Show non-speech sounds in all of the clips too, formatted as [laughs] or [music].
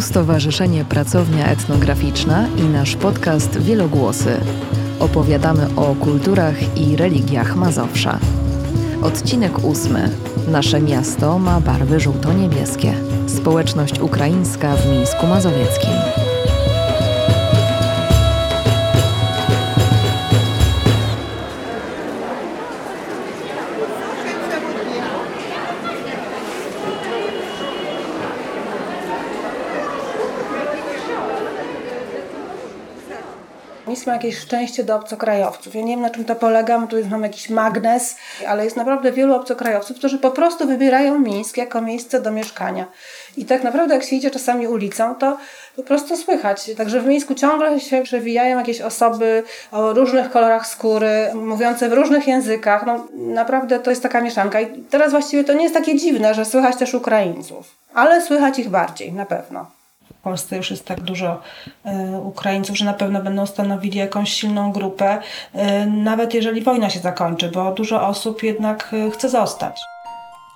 Stowarzyszenie Pracownia Etnograficzna i nasz podcast Wielogłosy. Opowiadamy o kulturach i religiach Mazowsza. Odcinek ósmy. Nasze miasto ma barwy żółto-niebieskie. Społeczność ukraińska w Mińsku Mazowieckim. Ma jakieś szczęście do obcokrajowców. Ja nie wiem na czym to polega, my tu jest, mamy jakiś magnes, ale jest naprawdę wielu obcokrajowców, którzy po prostu wybierają Mińsk jako miejsce do mieszkania. I tak naprawdę jak się idzie czasami ulicą, to po prostu słychać. Także w Mińsku ciągle się przewijają jakieś osoby o różnych kolorach skóry, mówiące w różnych językach. No, naprawdę to jest taka mieszanka. I teraz właściwie to nie jest takie dziwne, że słychać też Ukraińców. Ale słychać ich bardziej, na pewno. W Polsce już jest tak dużo y, Ukraińców, że na pewno będą stanowili jakąś silną grupę, y, nawet jeżeli wojna się zakończy, bo dużo osób jednak y, chce zostać.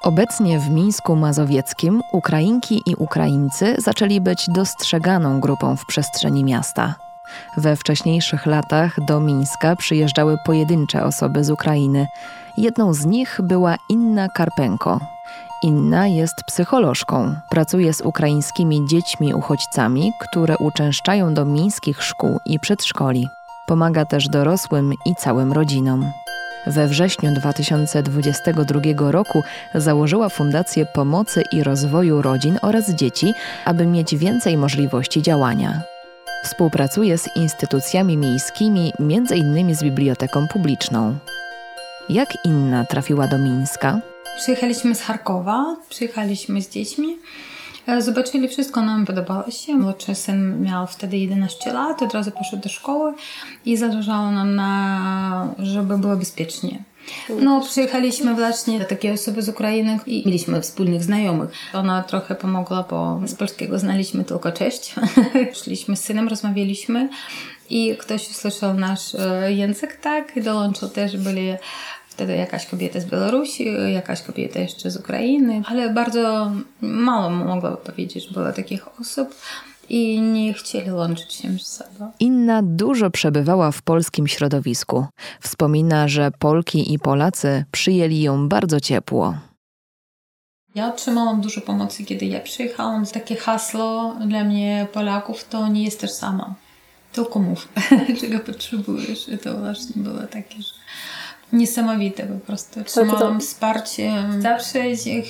Obecnie w Mińsku Mazowieckim Ukrainki i Ukraińcy zaczęli być dostrzeganą grupą w przestrzeni miasta. We wcześniejszych latach do Mińska przyjeżdżały pojedyncze osoby z Ukrainy. Jedną z nich była Inna Karpenko, Inna jest psycholożką. Pracuje z ukraińskimi dziećmi uchodźcami, które uczęszczają do mińskich szkół i przedszkoli. Pomaga też dorosłym i całym rodzinom. We wrześniu 2022 roku założyła Fundację Pomocy i Rozwoju Rodzin oraz Dzieci, aby mieć więcej możliwości działania. Współpracuje z instytucjami miejskimi, m.in. z Biblioteką Publiczną. Jak Inna trafiła do Mińska? Przyjechaliśmy z Charkowa, przyjechaliśmy z dziećmi. E, zobaczyli wszystko, nam podobało się. Młodszy syn miał wtedy 11 lat, od razu poszedł do szkoły i zależało nam na, żeby było bezpiecznie. No, przyjechaliśmy właśnie do takiej osoby z Ukrainy i mieliśmy wspólnych znajomych. Ona trochę pomogła, bo z polskiego znaliśmy tylko cześć. [laughs] Szliśmy z synem, rozmawialiśmy i ktoś usłyszał nasz e, język, tak, i dołączył też, byli Wtedy jakaś kobieta z Białorusi, jakaś kobieta jeszcze z Ukrainy, ale bardzo mało mogła powiedzieć, że było takich osób i nie chcieli łączyć się ze sobą. Inna dużo przebywała w polskim środowisku. Wspomina, że Polki i Polacy przyjęli ją bardzo ciepło. Ja otrzymałam dużo pomocy, kiedy ja przyjechałam. Takie hasło dla mnie Polaków to nie jesteś sama. Tylko mów, [laughs] czego potrzebujesz. I to właśnie było takie, że niesamowite po prostu. Trzymałam wsparcie. Zawsze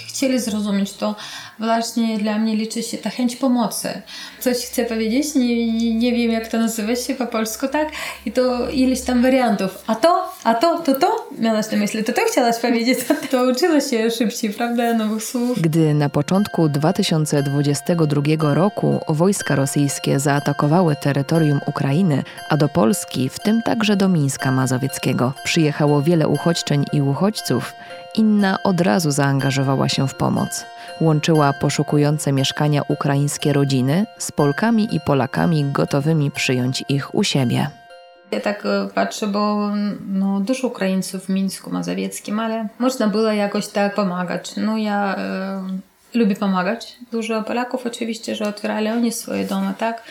chcieli zrozumieć to. Właśnie dla mnie liczy się ta chęć pomocy. Coś chcę powiedzieć, nie, nie wiem jak to nazywa się po polsku, tak? I to ileś tam wariantów. A to, a to, to, to? Miałaś na myśli, to to chciałaś powiedzieć. [laughs] To uczyła się szybciej, prawda, nowych słów. Gdy na początku 2022 roku wojska rosyjskie zaatakowały terytorium Ukrainy, a do Polski, w tym także do Mińska Mazowieckiego, przyjechało wiele wiele uchodźczeń i uchodźców, Inna od razu zaangażowała się w pomoc. Łączyła poszukujące mieszkania ukraińskie rodziny z Polkami i Polakami gotowymi przyjąć ich u siebie. Ja tak e, patrzę, bo no, dużo Ukraińców w Mińsku Mazowieckim, ale można było jakoś tak pomagać. No ja e, lubię pomagać. Dużo Polaków oczywiście, że otwierali oni swoje domy, tak?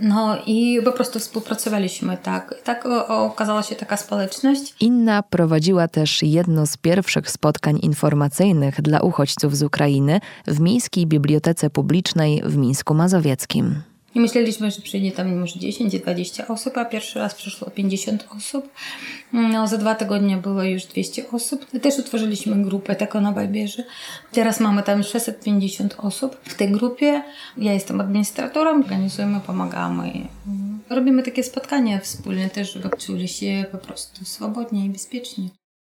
No i po prostu współpracowaliśmy tak. Tak okazała się taka społeczność. Inna prowadziła też jedno z pierwszych spotkań informacyjnych dla uchodźców z Ukrainy w Miejskiej Bibliotece Publicznej w Mińsku Mazowieckim. I myśleliśmy, że przyjdzie tam może 10-20 osób, a pierwszy raz przyszło 50 osób. No, za dwa tygodnie było już 200 osób. Też utworzyliśmy grupę taką na Bajbierze. Teraz mamy tam 650 osób w tej grupie. Ja jestem administratorem, organizujemy, pomagamy. Robimy takie spotkania wspólne też, żeby czuli się po prostu swobodnie i bezpiecznie.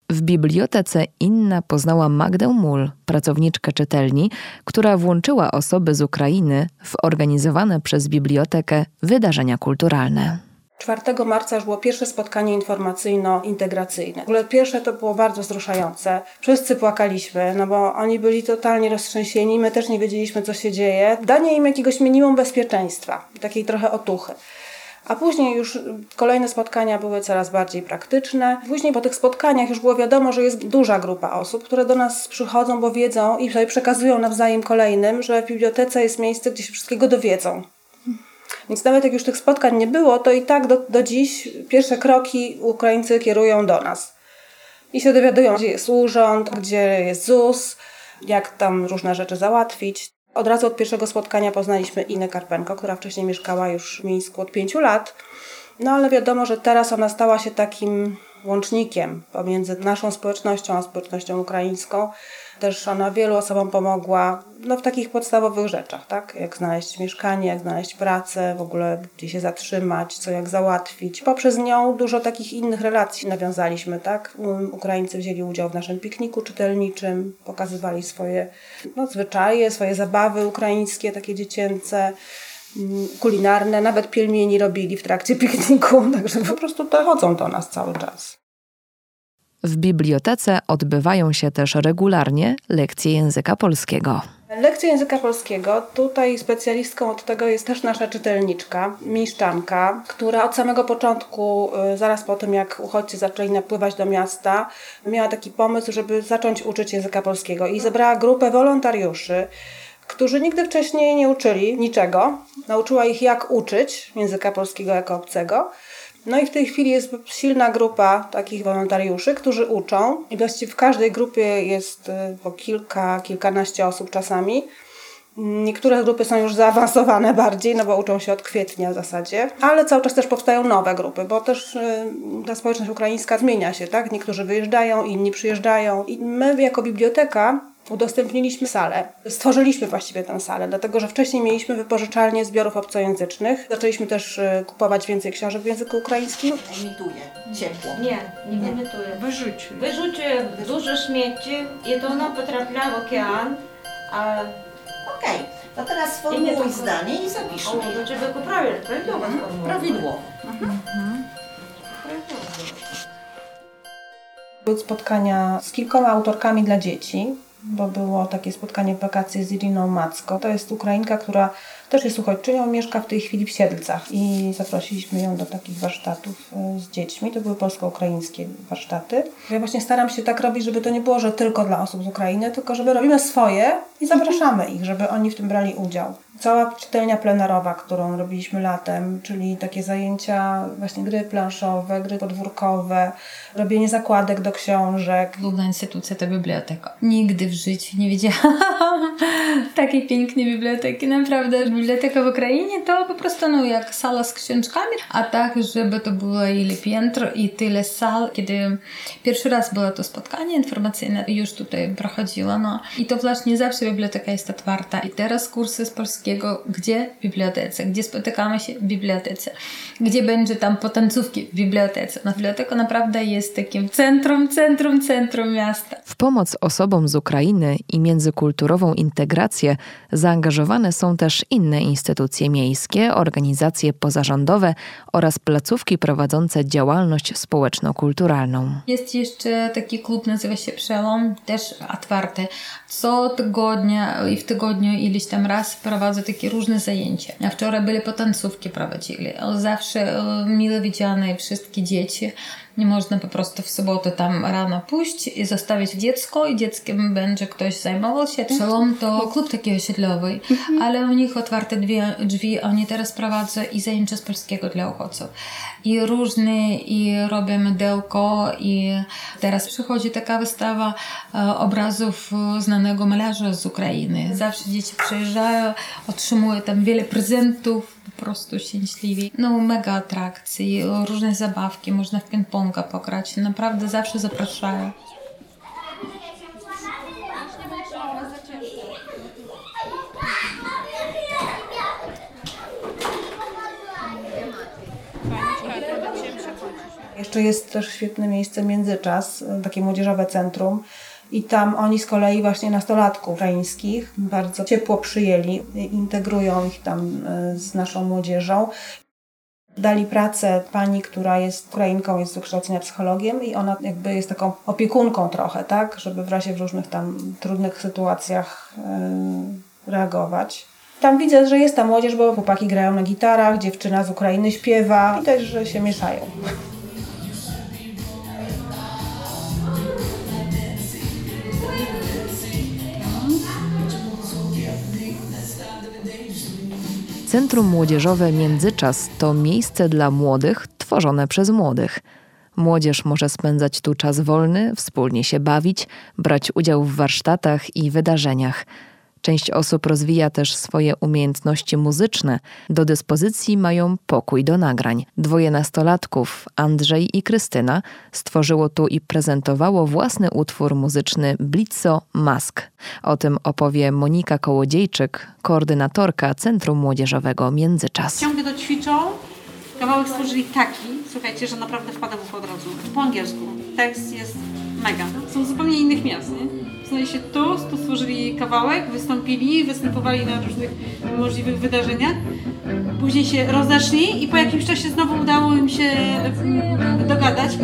W bibliotece Inna poznała Magdę Mul, pracowniczkę czytelni, która włączyła osoby z Ukrainy w organizowane przez bibliotekę wydarzenia kulturalne. 4 marca było pierwsze spotkanie informacyjno-integracyjne. W ogóle pierwsze to było bardzo wzruszające. Wszyscy płakaliśmy, no bo oni byli totalnie roztrzęsieni, my też nie wiedzieliśmy, co się dzieje. Danie im jakiegoś minimum bezpieczeństwa, takiej trochę otuchy. A później już kolejne spotkania były coraz bardziej praktyczne. Później po tych spotkaniach już było wiadomo, że jest duża grupa osób, które do nas przychodzą, bo wiedzą i sobie przekazują nawzajem kolejnym, że w bibliotece jest miejsce, gdzie się wszystkiego dowiedzą. Więc nawet jak już tych spotkań nie było, to i tak do, do dziś pierwsze kroki Ukraińcy kierują do nas. I się dowiadują, gdzie jest urząd, gdzie jest ZUS, jak tam różne rzeczy załatwić. Od razu od pierwszego spotkania poznaliśmy Inę Karpenko, która wcześniej mieszkała już w Mińsku od pięciu lat. No ale wiadomo, że teraz ona stała się takim łącznikiem pomiędzy naszą społecznością a społecznością ukraińską. Też ona wielu osobom pomogła no, w takich podstawowych rzeczach, tak? Jak znaleźć mieszkanie, jak znaleźć pracę, w ogóle gdzie się zatrzymać, co jak załatwić. Poprzez nią dużo takich innych relacji nawiązaliśmy, tak? Ukraińcy wzięli udział w naszym pikniku czytelniczym, pokazywali swoje no, zwyczaje, swoje zabawy ukraińskie, takie dziecięce kulinarne, nawet pielmieni robili w trakcie [laughs] pikniku, także po prostu dochodzą do nas cały czas. W bibliotece odbywają się też regularnie lekcje języka polskiego. Lekcje języka polskiego. Tutaj specjalistką od tego jest też nasza czytelniczka, mieszczanka, która od samego początku, y, zaraz po tym jak uchodźcy zaczęli napływać do miasta, miała taki pomysł, żeby zacząć uczyć języka polskiego i zebrała grupę wolontariuszy, którzy nigdy wcześniej nie uczyli niczego. Nauczyła ich, jak uczyć języka polskiego jako obcego. No i w tej chwili jest silna grupa takich wolontariuszy, którzy uczą. I właściwie w każdej grupie jest po kilka, kilkanaście osób czasami. Niektóre grupy są już zaawansowane [laughs] bardziej, no bo uczą się od kwietnia w zasadzie, ale cały czas też powstają nowe grupy, bo też y, ta społeczność ukraińska zmienia się, tak? Niektórzy wyjeżdżają, inni przyjeżdżają i my jako biblioteka udostępniliśmy salę. Stworzyliśmy właściwie tę salę, dlatego że wcześniej mieliśmy wypożyczalnię zbiorów obcojęzycznych. Zaczęliśmy też e, kupować więcej książek w języku ukraińskim. No, emituje ciepło. Nie, nie, nie. emituje. Wyrzuci. Wyrzuci dużo śmieci i to ono potrafia w okean. A... Okej, okay. to teraz sformułuj tylko... zdanie i zapiszmy. O, do ciebie prawidłowo. Prawidłowo. Mhm. prawidłowo. Mhm. Mhm. Były spotkania z kilkoma autorkami dla dzieci, bo było takie spotkanie w wakacje z Iriną Macko. To jest Ukrainka, która też jest uchodźczynią, mieszka w tej chwili w Siedlcach i zaprosiliśmy ją do takich warsztatów e, z dziećmi. To były polsko-ukraińskie warsztaty. Ja właśnie staram się tak robić, żeby to nie było, że tylko dla osób z Ukrainy, tylko żeby robimy swoje i zapraszamy ich, żeby oni w tym brali udział. Cała czytelnia plenerowa, którą robiliśmy latem, czyli takie zajęcia, właśnie gry planszowe, gry podwórkowe, robienie zakładek do książek, Główna instytucja to biblioteka. Nigdy w życiu nie widziałam [laughs] takiej pięknej biblioteki. Naprawdę, biblioteka w Ukrainie to po prostu no, jak sala z książkami, a tak, żeby to było ile piętro i tyle sal. Kiedy pierwszy raz było to spotkanie informacyjne, już tutaj prochodziło, no i to właśnie zawsze biblioteka jest otwarta. I teraz kursy z polskiego, gdzie w bibliotece, gdzie spotykamy się w bibliotece, gdzie będzie tam potancówki w bibliotece. No, biblioteka naprawdę jest takim centrum, centrum, centrum miasta. W pomoc osobom z Ukrainy i międzykulturową integrację zaangażowane są też inne instytucje miejskie, organizacje pozarządowe oraz placówki prowadzące działalność społeczno-kulturalną. Jest jeszcze taki klub, nazywa się Przełom, też otwarty. Co tygodnia i w tygodniu ileś tam raz prowadzą takie różne zajęcia. A wczoraj byli potancówki prowadzili. Zawsze e, mile widziane wszystkie dzieci. Nie można po prostu w sobotę tam rano pójść i zostawić dziecko i dzieckiem będzie ktoś zajmował się. Przełom to klub taki osiedlowy, ale u nich otwarte drzwi, drzwi. Oni teraz prowadzą i zajęcia z polskiego dla uchodźców. I różne, i robią mydełko i teraz przychodzi taka wystawa e, obrazów znanego malarza z Ukrainy. Zawsze dzieci przyjeżdżają, otrzymują tam wiele prezentów, po prostu szczęśliwi. No mega atrakcje, różne zabawki, można w ping-ponga pograć. Naprawdę zawsze zapraszają. Jeszcze jest też świetne miejsce Międzyczas, takie młodzieżowe centrum. I tam oni z kolei właśnie nastolatków ukraińskich bardzo ciepło przyjęli, integrują ich tam y, z naszą młodzieżą. Dali pracę pani, która jest Ukrainką, jest z wykształcenia psychologiem i ona jakby jest taką opiekunką trochę, tak? Żeby w razie w różnych tam trudnych sytuacjach yy, reagować. Tam widzę, że jest ta młodzież, bo chłopaki grają na gitarach, dziewczyna z Ukrainy śpiewa. Widać, że się mieszają. Centrum Młodzieżowe Międzyczas to miejsce dla młodych tworzone przez młodych. Młodzież może spędzać tu czas wolny, wspólnie się bawić, brać udział w warsztatach i wydarzeniach. Część osób rozwija też swoje umiejętności muzyczne. Do dyspozycji mają pokój do nagrań. Dwoje nastolatków, Andrzej i Krystyna, stworzyło tu i prezentowało własny utwór muzyczny Blitzo Mask. O tym opowie Monika Kołodziejczyk, koordynatorka Centrum Młodzieżowego Międzyczas. Ciągle to ćwiczą. Kawałek stworzyli taki, słuchajcie, że naprawdę wpada w ucho od razu. Po angielsku. Tekst jest mega. Są zupełnie innych miast, nie? Znali się tu, stworzyli kawałek, wystąpili, występowali na różnych możliwych wydarzeniach. Później się rozeszli i po jakimś czasie znowu udało im się mm, dogadać.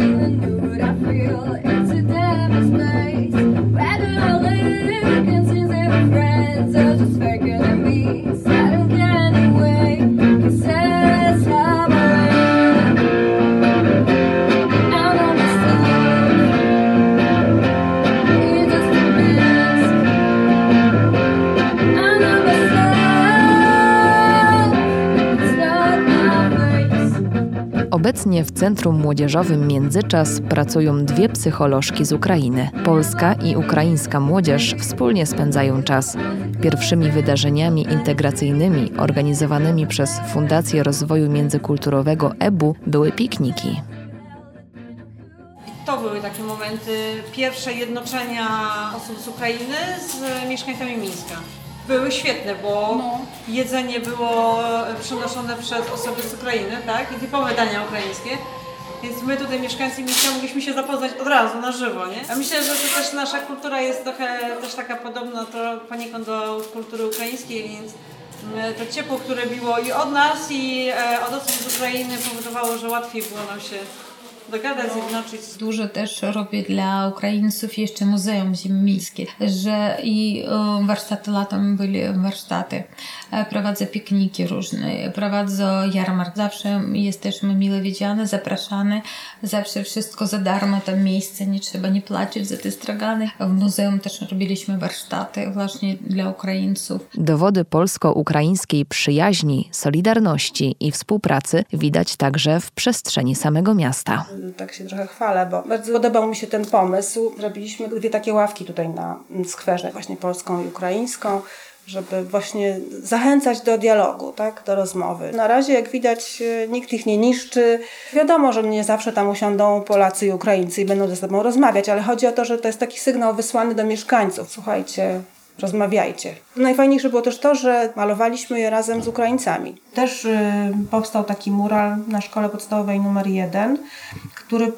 Obecnie w Centrum Młodzieżowym Międzyczas pracują dwie psycholożki z Ukrainy. Polska i ukraińska młodzież wspólnie spędzają czas. Pierwszymi wydarzeniami integracyjnymi organizowanymi przez Fundację Rozwoju Międzykulturowego EBU były pikniki. To były takie momenty pierwsze jednoczenia osób z Ukrainy z mieszkańcami Mińska. Były świetne, bo jedzenie było przynoszone przez osoby z Ukrainy, tak? I typowe dania ukraińskie. Więc my tutaj mieszkańcy Mińska mogliśmy się zapoznać od razu, na żywo, nie? A myślę, że to też nasza kultura jest trochę też taka podobna to poniekąd do kultury ukraińskiej, więc mm, to ciepło, które biło i od nas, i e, od osób z Ukrainy powodowało, że łatwiej było nam się dogadać, zjednoczyć. Dużo też robię dla Ukraińców jeszcze Muzeum Ziem Miejskich, że i e, warsztaty latem byli warsztaty. E, Prowadzę pikniki różne, prowadzę jarmark. Zawsze jesteśmy mile widziane, zapraszane. Zawsze wszystko za darmo, tam miejsce, nie trzeba nie płacić za te stragany. W muzeum też robiliśmy warsztaty właśnie dla Ukraińców. Dowody polsko-ukraińskiej przyjaźni, solidarności i współpracy widać także w przestrzeni samego miasta. Tak się trochę chwalę, bo bardzo podobał mi się ten pomysł. Zrobiliśmy dwie takie ławki tutaj na skwerze, właśnie polską i ukraińską, żeby właśnie zachęcać do dialogu, tak, do rozmowy. Na razie, jak widać, e, nikt ich nie niszczy. Wiadomo, że nie zawsze tam usiądą Polacy i Ukraińcy i będą ze sobą rozmawiać, ale chodzi o to, że to jest taki sygnał wysłany do mieszkańców. Słuchajcie, rozmawiajcie. Najfajniejsze było też to, że malowaliśmy je razem z Ukraińcami. Też y, powstał taki mural na szkole podstawowej numer jeden, który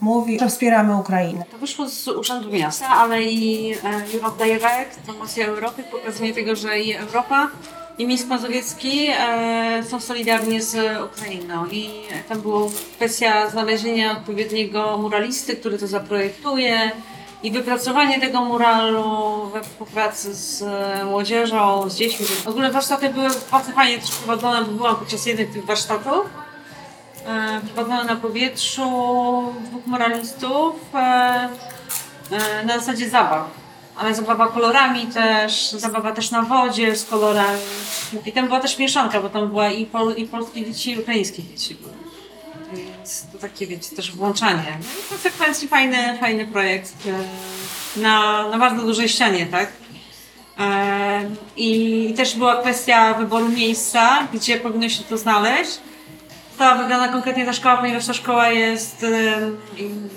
mówi, że wspieramy Ukrainę. To wyszło z Urzędu Miasta, ale i e, Europe Direct, promocja Europy, pokazanie tego, że i Europa i Mińsk Mazowiecki e, są solidarni z Ukrainą. I tam była kwestia znalezienia odpowiedniego muralisty, który to zaprojektuje i wypracowanie tego muralu we współpracy z e, młodzieżą, z dziećmi. W ogóle warsztaty były bardzo fajnie też prowadzone, bo byłam podczas jednych tych warsztatów. E, prowadzone na powietrzu dwóch moralistów e, na zasadzie zabaw. Ale zabawa kolorami też, zabawa też na wodzie z kolorami. I tam była też mieszanka, bo tam była i, pol, i polskie dzieci, i ukraińskie dzieci. To takie, wiecie, też włączanie. No i konsekwencji fajny, fajny projekt e, na, na bardzo dużej ścianie, tak? E, I też była kwestia wyboru miejsca, gdzie powinno się to znaleźć. To wygląda konkretnie ta szkoła, ponieważ ta szkoła jest em,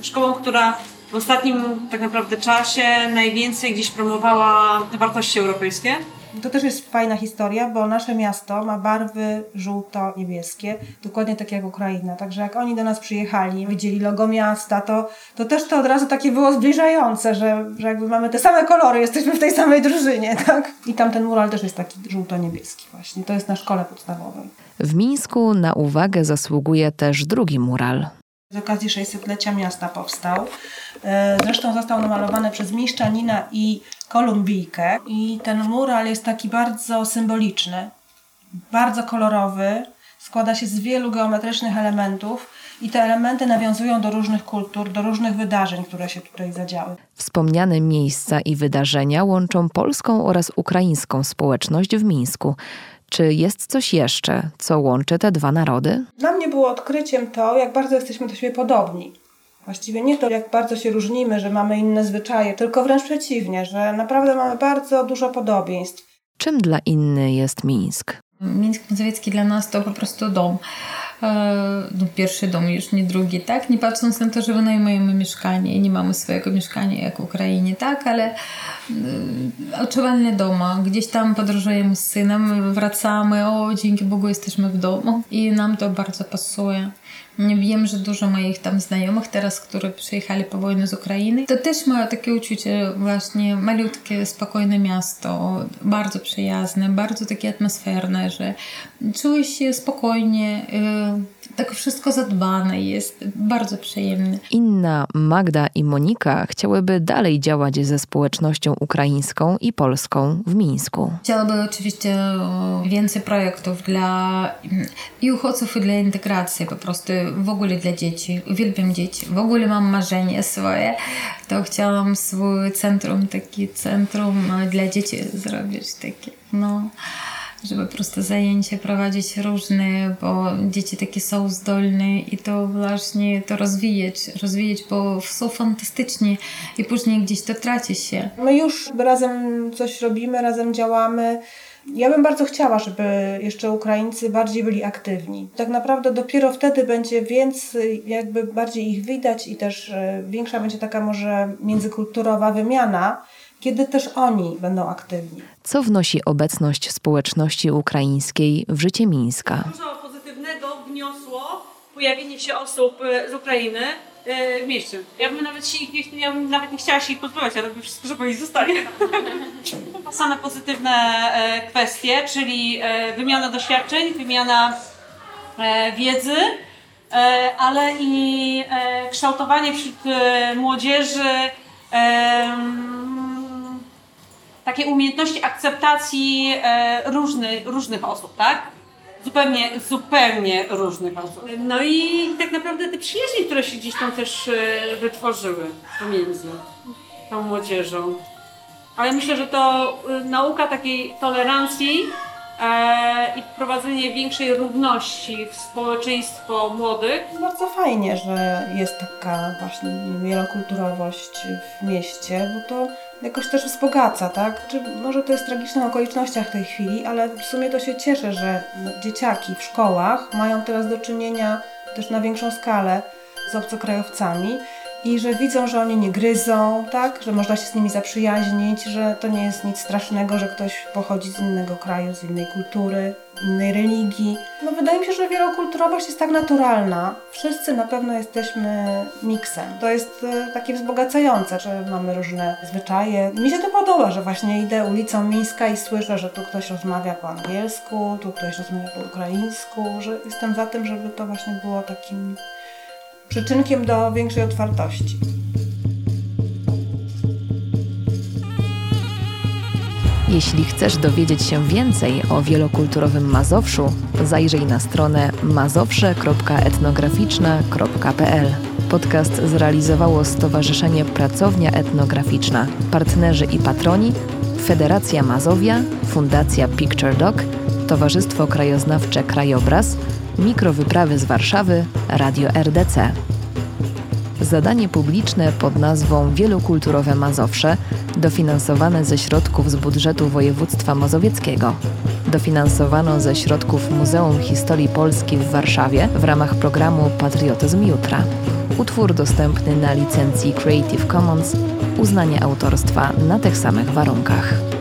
szkołą, która w ostatnim tak naprawdę czasie najwięcej gdzieś promowała wartości europejskie. To też jest fajna historia, bo nasze miasto ma barwy żółto-niebieskie, dokładnie tak jak Ukraina. Także jak oni do nas przyjechali, widzieli logo miasta, to, to też to od razu takie było zbliżające, że, że jakby mamy te same kolory, jesteśmy w tej samej drużynie, [laughs] tak? I tam ten mural też jest taki żółto-niebieski właśnie. To jest na szkole podstawowej. W Mińsku na uwagę zasługuje też drugi mural. Z okazji 600-lecia miasta powstał. E, Zresztą został namalowany przez Mieszczanina i Kolumbijkę. I ten mural jest taki bardzo symboliczny, bardzo kolorowy. Składa się z wielu geometrycznych elementów i te elementy nawiązują do różnych kultur, do różnych wydarzeń, które się tutaj zadziały. Wspomniane miejsca i wydarzenia łączą polską oraz ukraińską społeczność w Mińsku. Czy jest coś jeszcze, co łączy te dwa narody? Dla mnie było odkryciem to, jak bardzo jesteśmy do siebie podobni. Właściwie nie to, jak bardzo się różnimy, że mamy inne zwyczaje, tylko wręcz przeciwnie, że naprawdę mamy bardzo dużo podobieństw. Czym dla inny jest Mińsk? Mińsk Mazowiecki dla nas to po prostu dom. E, No, pierwszy dom, już nie drugi, tak? Nie patrząc na to, że wynajmujemy mieszkanie, nie mamy swojego mieszkania jak w Ukrainie, tak? Ale e, odczuwalnie doma. Gdzieś tam podróżujemy z synem, wracamy, o dzięki Bogu jesteśmy w domu i nam to bardzo pasuje. Wiem, że dużo moich tam znajomych teraz, którzy przyjechali po wojnie z Ukrainy, to też mają takie uczucie właśnie malutkie, spokojne miasto, bardzo przyjazne, bardzo takie atmosferne, że czuję się spokojnie, yy, tak wszystko zadbane jest, bardzo przyjemne. Inna, Magda i Monika chciałyby dalej działać ze społecznością ukraińską i polską w Mińsku. Chciałaby oczywiście więcej projektów dla mm, i uchodźców, i dla integracji, po prostu w ogóle dla dzieci. Uwielbiam dzieci. W ogóle mam marzenie swoje. To chciałam swój centrum, taki centrum e, dla dzieci zrobić takie, no żeby po prostu zajęcia prowadzić różne, bo dzieci takie są zdolne i to właśnie to rozwijać, rozwijać, bo są fantastyczni i później gdzieś to traci się. My już razem coś robimy, razem działamy. Ja bym bardzo chciała, żeby jeszcze Ukraińcy bardziej byli aktywni. Tak naprawdę dopiero wtedy będzie więcej, jakby bardziej ich widać i też e, większa będzie taka może międzykulturowa wymiana, kiedy też oni będą aktywni. Co wnosi obecność społeczności ukraińskiej w życie Mińska? Dużo pozytywnego wniosło pojawienie się osób e, z Ukrainy e, w mieście. Ja bym nawet się ich nie, ja bym nawet nie chciała się ich pozbywać, ja robię wszystko, żeby oni zostali. Same pozytywne e, kwestie, czyli wymiana doświadczeń, wymiana wiedzy, ale i kształtowanie wśród młodzieży takiej umiejętności akceptacji e, różnych, różnych osób, tak? Zupełnie, zupełnie różnych osób. No i tak naprawdę te przyjaźnie, które się gdzieś tam też e, wytworzyły pomiędzy tą młodzieżą. Ale myślę, że to e, nauka takiej tolerancji e, i wprowadzenie większej równości w społeczeństwo młodych Bardzo fajnie, że jest taka właśnie wielokulturowość w mieście, bo to jakoś też wzbogaca, tak? Czy może to jest w tragicznych okolicznościach tej chwili, ale w sumie to się cieszę, że dzieciaki w szkołach mają teraz do czynienia też na większą skalę z obcokrajowcami i że widzą, że oni nie gryzą, tak? Że można się z nimi zaprzyjaźnić, że to nie jest nic strasznego, że ktoś pochodzi z innego kraju, z innej kultury, innej religii. No wydaje mi się, że wielokulturowość jest tak naturalna. Wszyscy na pewno jesteśmy miksem. To jest e, takie wzbogacające, że mamy różne zwyczaje. Mi się to podoba, że właśnie idę ulicą Mińska i słyszę, że tu ktoś rozmawia po angielsku, tu ktoś rozmawia po ukraińsku, że jestem za tym, żeby to właśnie było takim przyczynkiem do większej otwartości. Jeśli chcesz dowiedzieć się więcej o wielokulturowym Mazowszu, zajrzyj na stronę mazowsze.etnograficzna.pl. Podcast zrealizowało Stowarzyszenie Pracownia Etnograficzna, partnerzy i patroni Federacja Mazowia, Fundacja Picture Doc, Towarzystwo Krajoznawcze Krajobraz, Mikrowyprawy z Warszawy, Radio RDC. Zadanie publiczne pod nazwą Wielokulturowe Mazowsze dofinansowane ze środków z budżetu województwa mazowieckiego. Dofinansowano ze środków Muzeum Historii Polski w Warszawie w ramach programu Patriotyzm Jutra. Utwór dostępny na licencji Creative Commons, uznanie autorstwa na tych samych warunkach.